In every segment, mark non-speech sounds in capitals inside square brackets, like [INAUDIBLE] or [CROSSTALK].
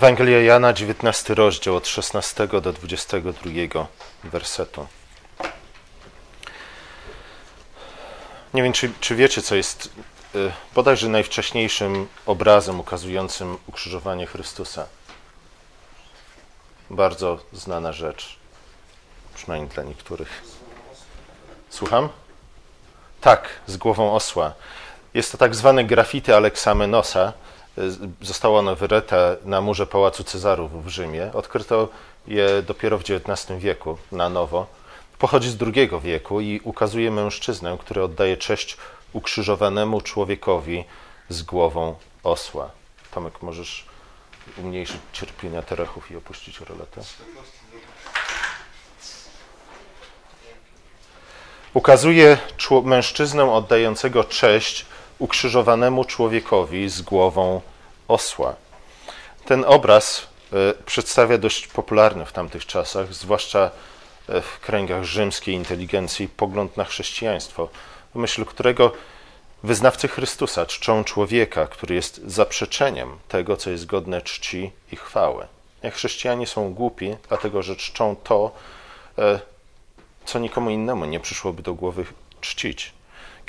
Ewangelia Jana, 19 rozdział od 16 do 22 wersetu. Nie wiem, czy, czy wiecie, co jest y, bodajże najwcześniejszym obrazem ukazującym ukrzyżowanie Chrystusa. Bardzo znana rzecz, przynajmniej dla niektórych. Słucham? Tak, z głową osła. Jest to tak zwane graffiti Aleksamenosa. Zostało ono wyryte na murze Pałacu Cezarów w Rzymie. Odkryto je dopiero w XIX wieku na nowo. Pochodzi z II wieku i ukazuje mężczyznę, który oddaje cześć ukrzyżowanemu człowiekowi z głową osła. Tomek, możesz umniejszyć cierpienia terechów i opuścić roletę? Ukazuje mężczyznę oddającego cześć ukrzyżowanemu człowiekowi z głową osła. Ten obraz y, przedstawia dość popularny w tamtych czasach, zwłaszcza e, w kręgach rzymskiej inteligencji, pogląd na chrześcijaństwo, w myśl którego wyznawcy Chrystusa czczą człowieka, który jest zaprzeczeniem tego, co jest godne czci i chwały. Jak chrześcijanie są głupi, dlatego że czczą to, e, co nikomu innemu nie przyszłoby do głowy czcić.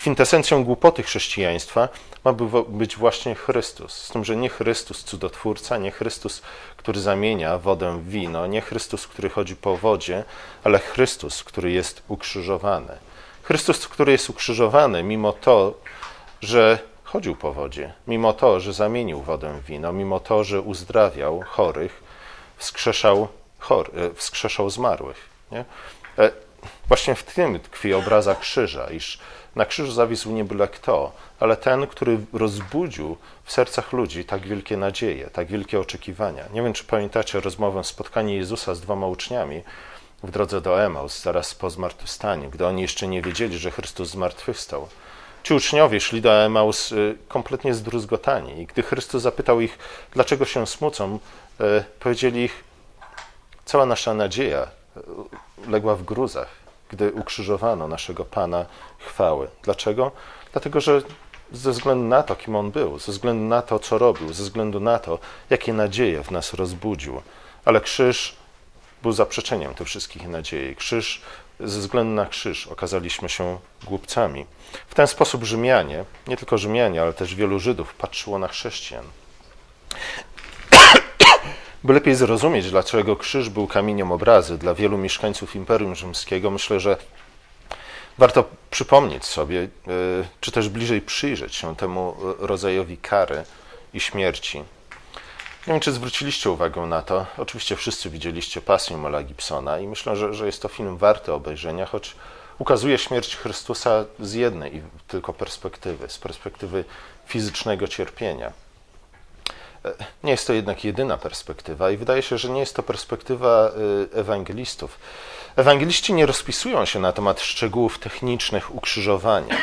Kwintesencją głupoty chrześcijaństwa ma być właśnie Chrystus. Z tym, że nie Chrystus cudotwórca, nie Chrystus, który zamienia wodę w wino, nie Chrystus, który chodzi po wodzie, ale Chrystus, który jest ukrzyżowany. Chrystus, który jest ukrzyżowany, mimo to, że chodził po wodzie, mimo to, że zamienił wodę w wino, mimo to, że uzdrawiał chorych, wskrzeszał, chor, e, wskrzeszał zmarłych. Nie? E, właśnie w tym tkwi obraza krzyża, iż na krzyżu zawisł nie byle kto, ale ten, który rozbudził w sercach ludzi tak wielkie nadzieje, tak wielkie oczekiwania. Nie wiem, czy pamiętacie rozmowę, spotkanie Jezusa z dwoma uczniami w drodze do Emaus, zaraz po zmartwychwstaniu, gdy oni jeszcze nie wiedzieli, że Chrystus zmartwychwstał. Ci uczniowie szli do Emaus y, kompletnie zdruzgotani i gdy Chrystus zapytał ich, dlaczego się smucą, y, powiedzieli ich, cała nasza nadzieja y, legła w gruzach, gdy ukrzyżowano naszego Pana chwały. Dlaczego? Dlatego, że ze względu na to, kim On był, ze względu na to, co robił, ze względu na to, jakie nadzieje w nas rozbudził. Ale krzyż był zaprzeczeniem tych wszystkich nadziei. Krzyż, ze względu na krzyż okazaliśmy się głupcami. W ten sposób Rzymianie, nie tylko Rzymianie, ale też wielu Żydów patrzyło na chrześcijan. By lepiej zrozumieć, dlaczego krzyż był kamieniem obrazy dla wielu mieszkańców Imperium Rzymskiego, myślę, że warto przypomnieć sobie, e, czy też bliżej przyjrzeć się temu rodzajowi kary i śmierci. Nie wiem, czy zwróciliście uwagę na to. Oczywiście wszyscy widzieliście Pasję Mela Gibsona i myślę, że, że jest to film warty obejrzenia, choć ukazuje śmierć Chrystusa z jednej tylko perspektywy, z perspektywy fizycznego cierpienia. E, nie jest to jednak jedyna perspektywa i wydaje się, że nie jest to perspektywa e, ewangelistów. Ewangeliści nie rozpisują się na temat szczegółów technicznych ukrzyżowania.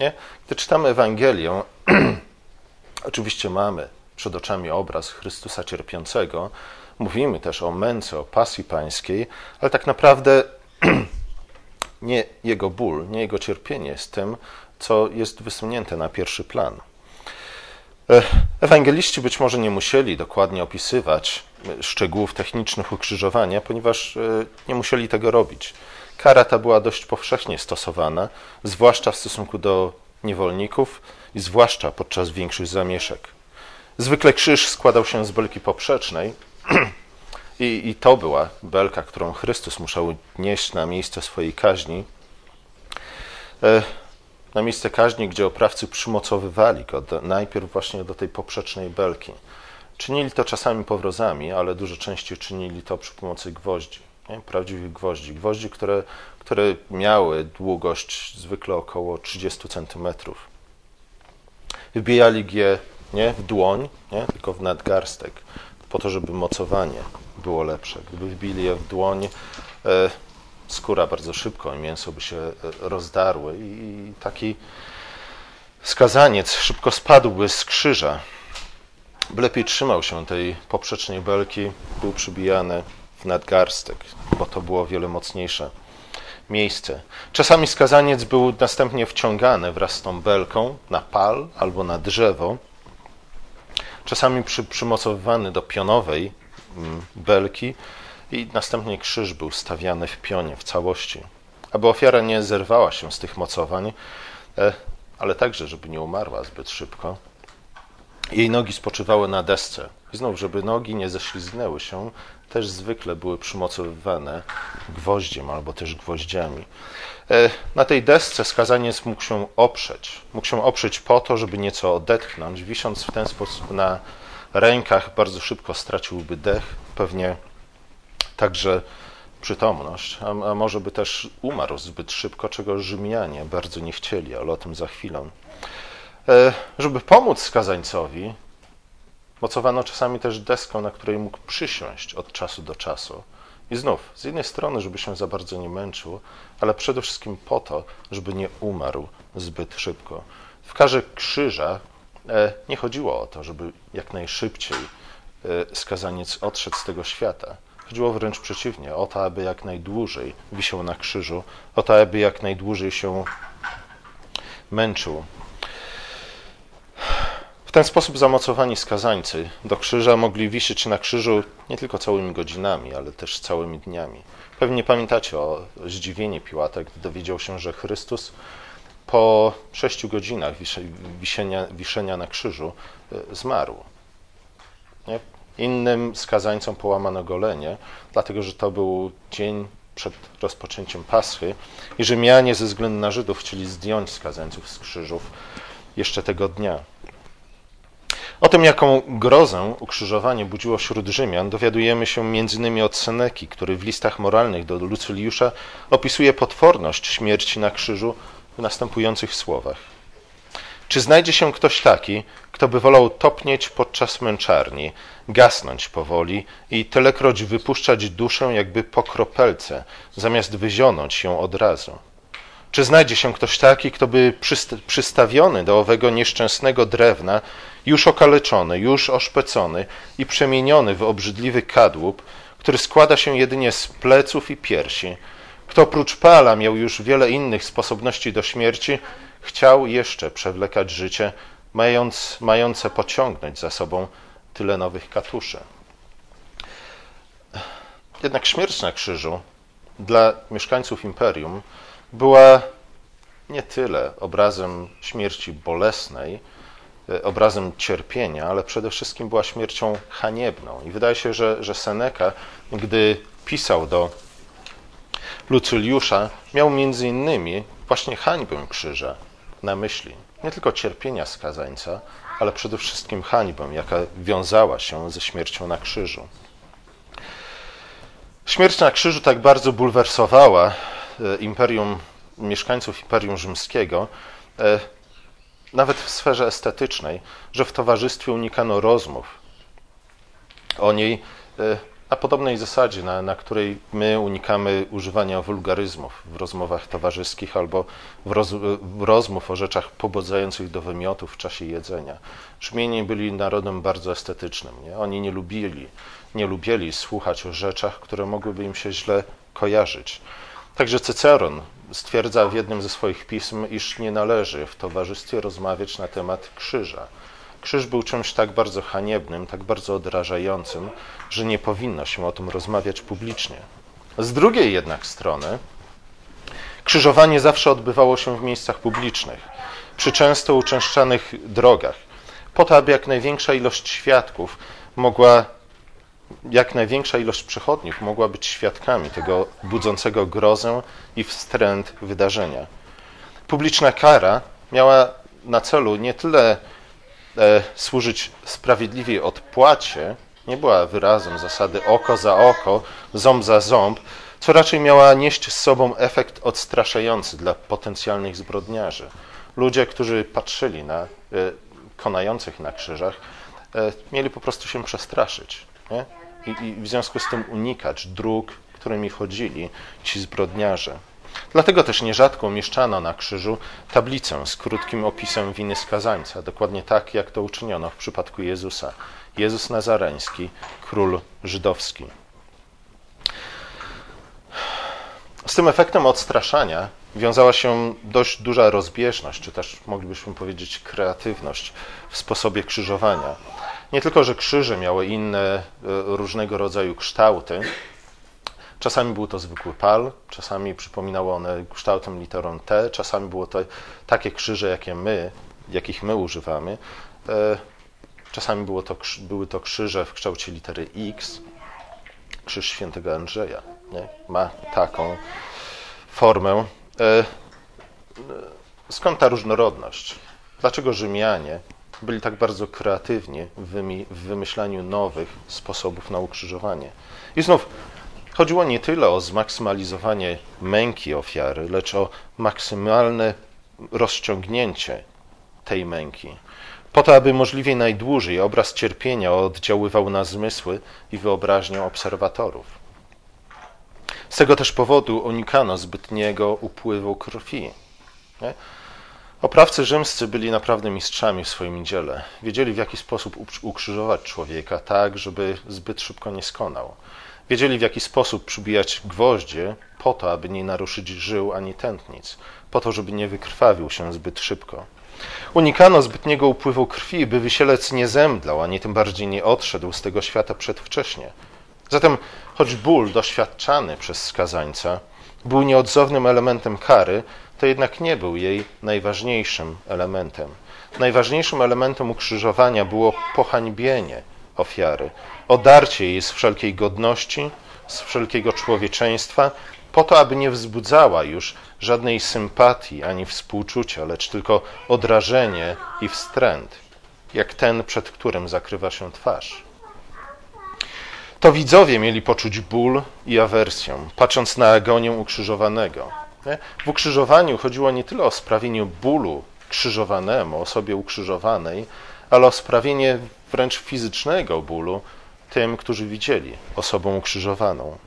Nie? Gdy czytamy Ewangelię, [CLEARS THROAT] oczywiście mamy przed oczami obraz Chrystusa cierpiącego, mówimy też o męce, o pasji pańskiej, ale tak naprawdę [CLEARS THROAT] nie jego ból, nie jego cierpienie jest tym, co jest wysunięte na pierwszy plan. E, ewangeliści być może nie musieli dokładnie opisywać e, szczegółów technicznych ukrzyżowania, ponieważ e, nie musieli tego robić. Kara ta była dość powszechnie stosowana, zwłaszcza w stosunku do niewolników i zwłaszcza podczas większych zamieszek. Zwykle krzyż składał się z belki poprzecznej [CLEARS THROAT] i, i to była belka, którą Chrystus musiał nieść na miejsce swojej kaźni na miejsce kaźni, gdzie oprawcy przymocowywali go do, najpierw właśnie do tej poprzecznej belki. Czynili to czasami powrozami, ale dużo częściej czynili to przy pomocy gwoździ, nie? prawdziwych gwoździ. Gwoździ, które, które miały długość zwykle około 30 cm. Wbijali je nie w dłoń, nie? tylko w nadgarstek, po to, żeby mocowanie było lepsze. Gdyby wbili je w dłoń, e, skóra bardzo szybko i mięso by się e, rozdarły i taki skazaniec szybko spadłby z krzyża. Lepiej trzymał się tej poprzecznej belki, był przybijany w nadgarstek, bo to było wiele mocniejsze miejsce. Czasami skazaniec był następnie wciągany wraz z tą belką na pal albo na drzewo, czasami przy, przymocowywany do pionowej mm, belki i następnie krzyż był stawiany w pionie w całości, aby ofiara nie zerwała się z tych mocowań, e, ale także, żeby nie umarła zbyt szybko. Jej nogi spoczywały na desce. I znów, żeby nogi nie ześlizgnęły się, też zwykle były przymocowywane gwoździem albo też gwoździami. E, na tej desce skazaniec mógł się oprzeć. Mógł się oprzeć po to, żeby nieco odetchnąć. Wisząc w ten sposób na rękach, bardzo szybko straciłby dech, pewnie także przytomność, a, a może by też umarł zbyt szybko, czego Rzymianie bardzo nie chcieli, ale o tym za chwilę. E, żeby pomóc skazańcowi, mocowano czasami też deską, na której mógł przysiąść od czasu do czasu. I znów, z jednej strony, żeby się za bardzo nie męczył, ale przede wszystkim po to, żeby nie umarł zbyt szybko. W karze krzyża e, nie chodziło o to, żeby jak najszybciej e, skazaniec odszedł z tego świata. Chodziło wręcz przeciwnie, o to, aby jak najdłużej wisiał na krzyżu, o to, aby jak najdłużej się męczył. W ten sposób zamocowani skazańcy do krzyża mogli wisieć na krzyżu nie tylko całymi godzinami, ale też całymi dniami. Pewnie pamiętacie o zdziwieniu Piłata, gdy dowiedział się, że Chrystus po sześciu godzinach wiszenia, na krzyżu e, zmarł. Nie? Innym skazańcom połamano golenie, dlatego że to był dzień przed rozpoczęciem Paschy i Rzymianie ze względu na Żydów chcieli zdjąć skazańców z krzyżów jeszcze tego dnia. O tym, jaką grozę ukrzyżowanie budziło wśród Rzymian, dowiadujemy się m.in. od Seneki, który w listach moralnych do Lucyliusza opisuje potworność śmierci na krzyżu w następujących słowach. Czy znajdzie się ktoś taki, kto by wolał topnieć podczas męczarni, gasnąć powoli i tylekroć wypuszczać duszę jakby po kropelce, zamiast wyzionąć ją od razu? Czy znajdzie się ktoś taki, kto by przystawiony do owego nieszczęsnego drewna, już okaleczony, już oszpecony i przemieniony w obrzydliwy kadłub, który składa się jedynie z pleców i piersi, kto oprócz pala miał już wiele innych sposobności do śmierci, chciał jeszcze przewlekać życie, mając, mające pociągnąć za sobą tyle nowych katuszy. Jednak śmierć na krzyżu dla mieszkańców imperium była nie tyle obrazem śmierci bolesnej, e, obrazem cierpienia, ale przede wszystkim była śmiercią haniebną. I wydaje się, że, że Seneca, gdy pisał do Lucyliusza, miał między innymi właśnie hańbę krzyża na myśli. Nie tylko cierpienia skazańca, ale przede wszystkim hańbę, jaka wiązała się ze śmiercią na krzyżu. Śmierć na krzyżu tak bardzo bulwersowała e, imperium, mieszkańców Imperium Rzymskiego, e, nawet w sferze estetycznej, że w towarzystwie unikano rozmów o niej e, na podobnej zasadzie, na, na której my unikamy używania wulgaryzmów w rozmowach towarzyskich albo w, roz, w rozmów o rzeczach pobudzających do wymiotów w czasie jedzenia. Rzymianie byli narodem bardzo estetycznym. Nie? Oni nie lubili, nie lubili słuchać o rzeczach, które mogłyby im się źle kojarzyć. Także Cyceron stwierdza w jednym ze swoich pism, iż nie należy w towarzystwie rozmawiać na temat krzyża Krzyż był czymś tak bardzo haniebnym, tak bardzo odrażającym, że nie powinno się o tym rozmawiać publicznie. Z drugiej jednak strony, krzyżowanie zawsze odbywało się w miejscach publicznych, przy często uczęszczanych drogach, po to, aby jak największa ilość świadków mogła, jak największa ilość przechodniów mogła być świadkami tego budzącego grozę i wstręt wydarzenia. Publiczna kara miała na celu nie tyle e, służyć sprawiedliwej odpłacie, nie była wyrazem zasady oko za oko, ząb za ząb, co raczej miała nieść z sobą efekt odstraszający dla potencjalnych zbrodniarzy. Ludzie, którzy patrzyli na e, konających na krzyżach, e, mieli po prostu się przestraszyć? I, I w związku z tym unikać dróg, którymi chodzili ci zbrodniarze. Dlatego też nierzadko umieszczano na krzyżu tablicę z krótkim opisem winy skazańca, dokładnie tak, jak to uczyniono w przypadku Jezusa. Jezus Nazareński, król żydowski. Z tym efektem odstraszania wiązała się dość duża rozbieżność, czy też moglibyśmy powiedzieć kreatywność w sposobie krzyżowania. Nie tylko, że krzyże miały inne, różnego rodzaju kształty, Czasami był to zwykły pal, czasami przypominały one kształtem literą T, czasami było to takie krzyże, jakie my, jakich my używamy. Czasami było to, były to krzyże w kształcie litery X. Krzyż świętego Andrzeja nie? ma taką formę. E, skąd ta różnorodność? Dlaczego Rzymianie byli tak bardzo kreatywni w wymyślaniu nowych sposobów na ukrzyżowanie? I znów chodziło nie tyle o zmaksymalizowanie męki ofiary, lecz o maksymalne rozciągnięcie tej męki po to, aby możliwie najdłużej obraz cierpienia oddziaływał na zmysły i wyobraźnię obserwatorów. Z tego też powodu unikano zbytniego upływu krwi. Nie? Oprawcy rzymscy byli naprawdę mistrzami w swoim dziele. Wiedzieli, w jaki sposób ukrzyżować człowieka tak, żeby zbyt szybko nie skonał. Wiedzieli, w jaki sposób przybijać gwoździe po to, aby nie naruszyć żył ani tętnic, po to, żeby nie wykrwawił się zbyt szybko. Unikano zbytniego upływu krwi, by wysielec nie zemdlał, ani tym bardziej nie odszedł z tego świata przedwcześnie. Zatem, choć ból doświadczany przez skazańca był nieodzownym elementem kary, to jednak nie był jej najważniejszym elementem. Najważniejszym elementem ukrzyżowania było pohańbienie ofiary, odarcie jej z wszelkiej godności, z wszelkiego człowieczeństwa, po to, aby nie wzbudzała już żadnej sympatii ani współczucia, lecz tylko odrażenie i wstręt, jak ten, przed którym zakrywa się twarz. To widzowie mieli poczuć ból i awersję, patrząc na agonię ukrzyżowanego. W ukrzyżowaniu chodziło nie tyle o sprawienie bólu krzyżowanemu, osobie ukrzyżowanej, ale o sprawienie wręcz fizycznego bólu tym, którzy widzieli osobę ukrzyżowaną.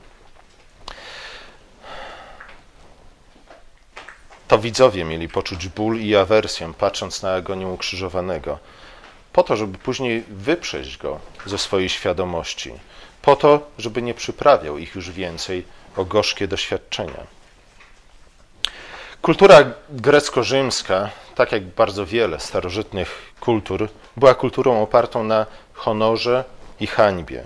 To widzowie mieli poczuć ból i awersję, patrząc na agonię ukrzyżowanego, po to, żeby później wyprzeć go ze swojej świadomości, po to, żeby nie przyprawiał ich już więcej o gorzkie doświadczenia. Kultura grecko-rzymska, tak jak bardzo wiele starożytnych kultur, była kulturą opartą na honorze i hańbie.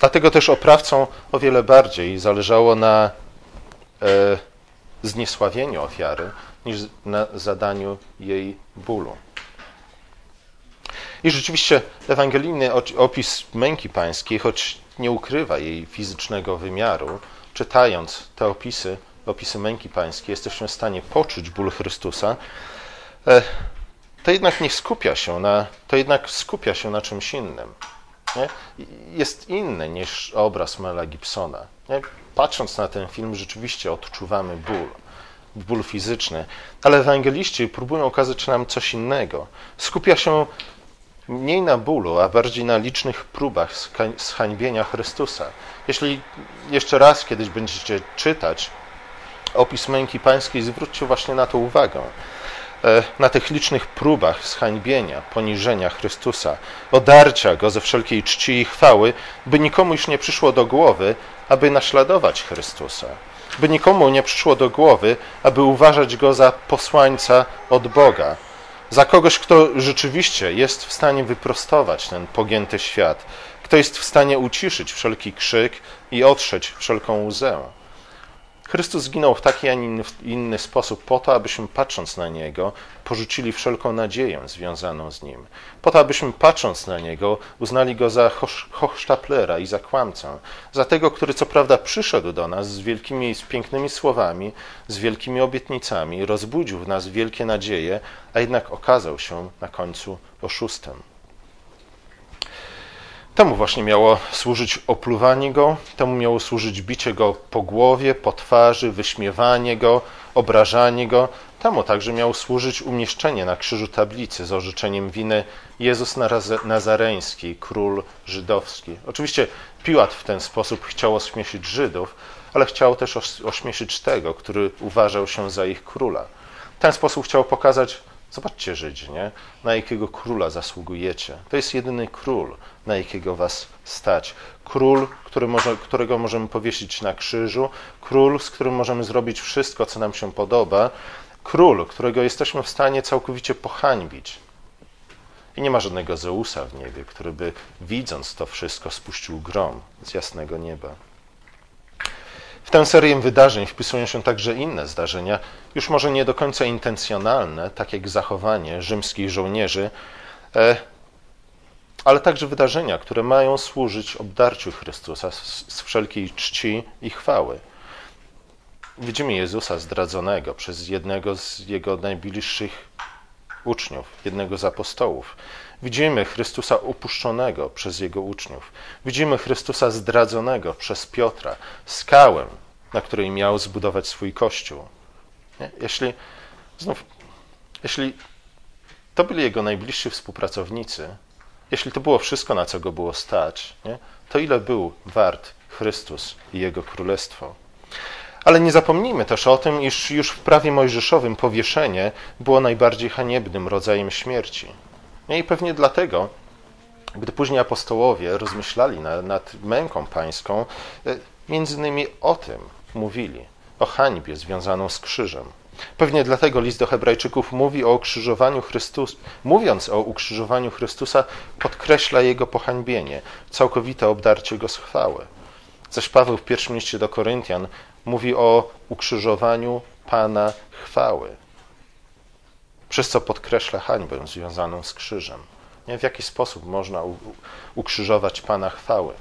Dlatego też oprawcom o wiele bardziej zależało na e, zniesławieniu ofiary, niż na zadaniu jej bólu. I rzeczywiście ewangelijny opis męki pańskiej, choć nie ukrywa jej fizycznego wymiaru, czytając te opisy, opisy męki pańskiej, jesteśmy w stanie poczuć ból Chrystusa, to jednak nie skupia się na, to jednak skupia się na czymś innym. Nie? Jest inny niż obraz Mela Gibsona. Nie? patrząc na ten film, rzeczywiście odczuwamy ból, ból fizyczny, ale ewangeliści próbują okazać nam coś innego. Skupia się mniej na bólu, a bardziej na licznych próbach zhańbienia Chrystusa. Jeśli jeszcze raz kiedyś będziecie czytać opis męki pańskiej, zwróćcie właśnie na to uwagę. E, na tych licznych próbach zhańbienia, poniżenia Chrystusa, odarcia go ze wszelkiej czci i chwały, by nikomu już nie przyszło do głowy, aby naśladować Chrystusa, by nikomu nie przyszło do głowy, aby uważać go za posłańca od Boga, za kogoś, kto rzeczywiście jest w stanie wyprostować ten pogięty świat, kto jest w stanie uciszyć wszelki krzyk i otrzeć wszelką łzę. Chrystus zginął w taki, a nie inny sposób po to, abyśmy patrząc na Niego, porzucili wszelką nadzieję związaną z Nim. Po to, abyśmy patrząc na Niego, uznali Go za hochsztaplera i za kłamcę. Za tego, który co prawda przyszedł do nas z wielkimi, z pięknymi słowami, z wielkimi obietnicami, rozbudził w nas wielkie nadzieje, a jednak okazał się na końcu oszustem. Temu właśnie miało służyć opluwanie go, temu miało służyć bicie go po głowie, po twarzy, wyśmiewanie go, obrażanie go. Temu także miało służyć umieszczenie na krzyżu tablicy z orzeczeniem winy Jezus Nazareński, król żydowski. Oczywiście Piłat w ten sposób chciał ośmieszyć Żydów, ale chciał też ośmieszyć tego, który uważał się za ich króla. W ten sposób chciał pokazać, Zobaczcie, Żydzi, nie? na jakiego króla zasługujecie. To jest jedyny król, na jakiego was stać. Król, który może, którego możemy powiesić na krzyżu, król, z którym możemy zrobić wszystko, co nam się podoba, król, którego jesteśmy w stanie całkowicie pohańbić. I nie ma żadnego Zeusa w niebie, który by widząc to wszystko spuścił grom z jasnego nieba. W tę serię wydarzeń wpisują się także inne zdarzenia, już może nie do końca intencjonalne, tak jak zachowanie rzymskich żołnierzy, e, ale także wydarzenia, które mają służyć obdarciu Chrystusa z wszelkiej czci i chwały. Widzimy Jezusa zdradzonego przez jednego z jego najbliższych uczniów, jednego z apostołów. Widzimy Chrystusa upuszczonego przez jego uczniów. Widzimy Chrystusa zdradzonego przez Piotra, skałę, na której miał zbudować swój kościół. Nie? Jeśli, znów, jeśli to byli jego najbliżsi współpracownicy, jeśli to było wszystko, na co go było stać, nie? to ile był wart Chrystus i jego królestwo? Ale nie zapomnijmy też o tym, iż już w prawie mojżeszowym powieszenie było najbardziej haniebnym rodzajem śmierci. I pewnie dlatego, gdy później apostołowie rozmyślali nad, nad męką pańską, e, między innymi o tym mówili, o hańbie związaną z krzyżem. Pewnie dlatego list do Hebrajczyków mówi o ukrzyżowaniu Chrystusa, mówiąc o ukrzyżowaniu Chrystusa, podkreśla jego pohańbienie, całkowite obdarcie go z chwały. Zaś Paweł w pierwszym liście do Koryntian mówi o ukrzyżowaniu Pana chwały, przez co podkreśla hańbę związaną z krzyżem. Nie, w jaki sposób można ukrzyżować Pana chwały?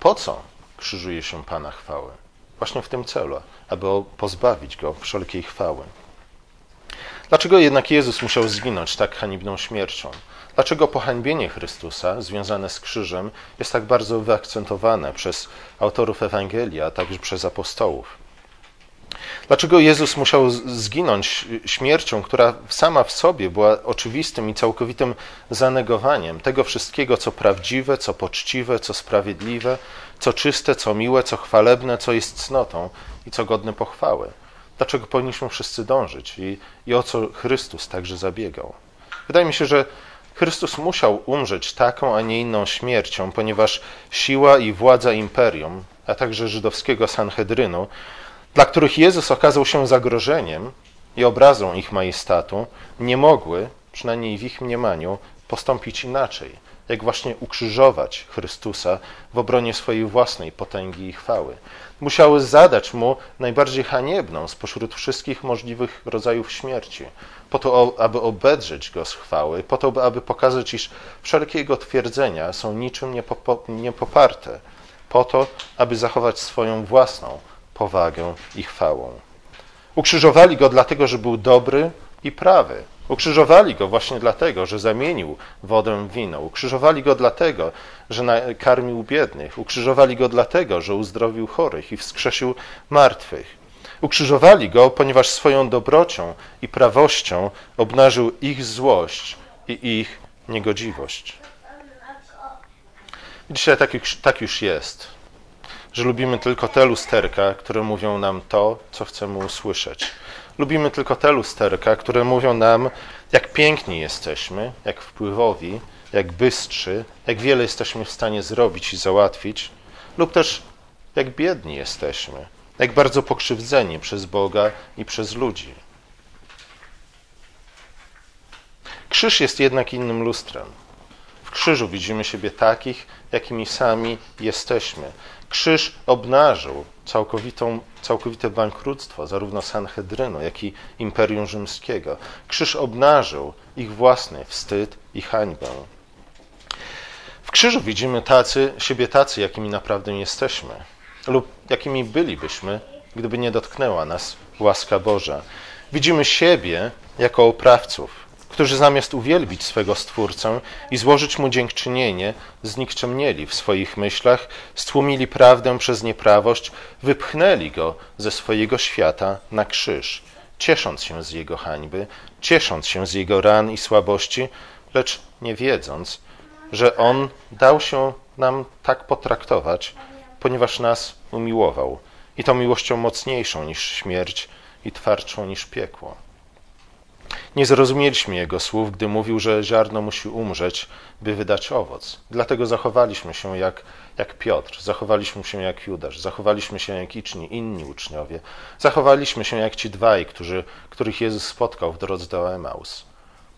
Po co krzyżuje się Pana chwały? Właśnie w tym celu, aby pozbawić go wszelkiej chwały. Dlaczego jednak Jezus musiał zginąć tak haniebną śmiercią? Dlaczego pohańbienie Chrystusa związane z krzyżem jest tak bardzo wyakcentowane przez autorów Ewangelii, a także przez apostołów? Dlaczego Jezus musiał zginąć śmiercią, która sama w sobie była oczywistym i całkowitym zanegowaniem tego wszystkiego, co prawdziwe, co poczciwe, co sprawiedliwe, co czyste, co miłe, co chwalebne, co jest cnotą i co godne pochwały? Dlaczego powinniśmy wszyscy dążyć i, i o co Chrystus także zabiegał? Wydaje mi się, że Chrystus musiał umrzeć taką, a nie inną śmiercią, ponieważ siła i władza imperium, a także żydowskiego Sanhedrynu, dla których Jezus okazał się zagrożeniem i obrazą ich majestatu, nie mogły, przynajmniej w ich mniemaniu, postąpić inaczej, jak właśnie ukrzyżować Chrystusa w obronie swojej własnej potęgi i chwały. Musiały zadać mu najbardziej haniebną spośród wszystkich możliwych rodzajów śmierci, po to, aby obedrzeć go z chwały, po to, aby pokazać, iż wszelkie jego twierdzenia są niczym niepoparte, po to, aby zachować swoją własną powagę i chwałę. Ukrzyżowali go dlatego, że był dobry i prawy. Ukrzyżowali go właśnie dlatego, że zamienił wodę w wino. Ukrzyżowali go dlatego, że karmił biednych. Ukrzyżowali go dlatego, że uzdrowił chorych i wskrzesił martwych. Ukrzyżowali go, ponieważ swoją dobrocią i prawością obnażył ich złość i ich niegodziwość. Dzisiaj tak już, tak już jest, że lubimy tylko te lusterka, które mówią nam to, co chcemy usłyszeć. Lubimy tylko te lusterka, które mówią nam, jak piękni jesteśmy, jak wpływowi, jak bystrzy, jak wiele jesteśmy w stanie zrobić i załatwić, lub też jak biedni jesteśmy, jak bardzo pokrzywdzeni przez Boga i przez ludzi. Krzyż jest jednak innym lustrem. W krzyżu widzimy siebie takich, jakimi sami jesteśmy. Krzyż obnażył całkowitą, całkowite bankructwo zarówno Sanhedrynu, jak i Imperium Rzymskiego. Krzyż obnażył ich własny wstyd i hańbę. W krzyżu widzimy tacy, siebie tacy, jakimi naprawdę jesteśmy lub jakimi bylibyśmy, gdyby nie dotknęła nas łaska Boża. Widzimy siebie jako oprawców, którzy zamiast uwielbić swego Stwórcę i złożyć Mu dziękczynienie, znikczemnieli w swoich myślach, stłumili prawdę przez nieprawość, wypchnęli Go ze swojego świata na krzyż, ciesząc się z Jego hańby, ciesząc się z Jego ran i słabości, lecz nie wiedząc, że On dał się nam tak potraktować, ponieważ nas umiłował i to miłością mocniejszą niż śmierć i twardszą niż piekło. Nie zrozumieliśmy jego słów, gdy mówił, że ziarno musi umrzeć, by wydać owoc. Dlatego zachowaliśmy się jak, jak Piotr, zachowaliśmy się jak Judasz, zachowaliśmy się jak iczni, inni uczniowie, zachowaliśmy się jak ci dwaj, którzy, których Jezus spotkał w drodze do Emaus.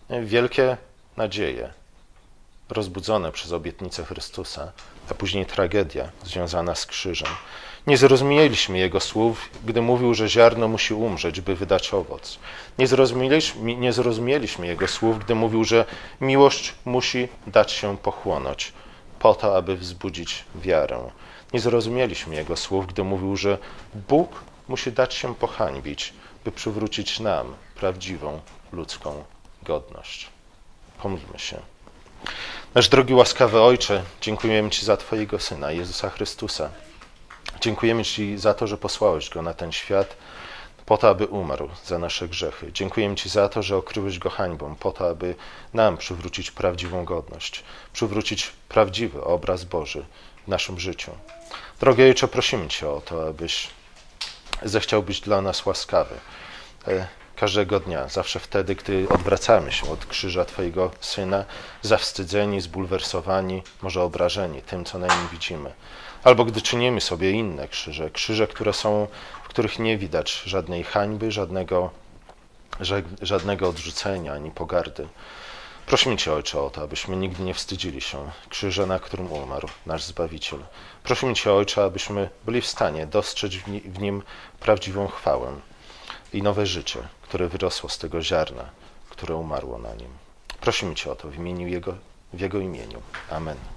Wielkie nadzieje, rozbudzone przez obietnicę Chrystusa, a później tragedia związana z krzyżem. Nie zrozumieliśmy Jego słów, gdy mówił, że ziarno musi umrzeć, by wydać owoc. Nie zrozumieliśmy, nie zrozumieliśmy Jego słów, gdy mówił, że miłość musi dać się pochłonąć, po to, aby wzbudzić wiarę. Nie zrozumieliśmy Jego słów, gdy mówił, że Bóg musi dać się pohańbić, by przywrócić nam prawdziwą ludzką godność. Pomódlmy się. Nasz drogi łaskawy Ojcze, dziękujemy Ci za Twojego Syna, Jezusa Chrystusa. Dziękujemy Ci za to, że posłałeś Go na ten świat po to, aby umarł za nasze grzechy. Dziękujemy Ci za to, że okryłeś Go hańbą, po to, aby nam przywrócić prawdziwą godność, przywrócić prawdziwy obraz Boży w naszym życiu. Drogi Ojcze, prosimy Cię o to, abyś zechciał być dla nas łaskawy e, każdego dnia, zawsze wtedy, gdy odwracamy się od krzyża Twojego Syna, zawstydzeni, zbulwersowani, może obrażeni tym, co na nim widzimy. Albo gdy czynimy sobie inne krzyże, krzyże, które są, w których nie widać żadnej hańby, żadnego, żadnego odrzucenia ani pogardy. Prosimy Cię, Ojcze, o to, abyśmy nigdy nie wstydzili się krzyża, na którym umarł nasz Zbawiciel. Prosimy Cię, Ojcze, abyśmy byli w stanie dostrzec w nim prawdziwą chwałę i nowe życie, które wyrosło z tego ziarna, które umarło na nim. Prosimy Cię o to w imieniu Jego, w Jego imieniu. Amen.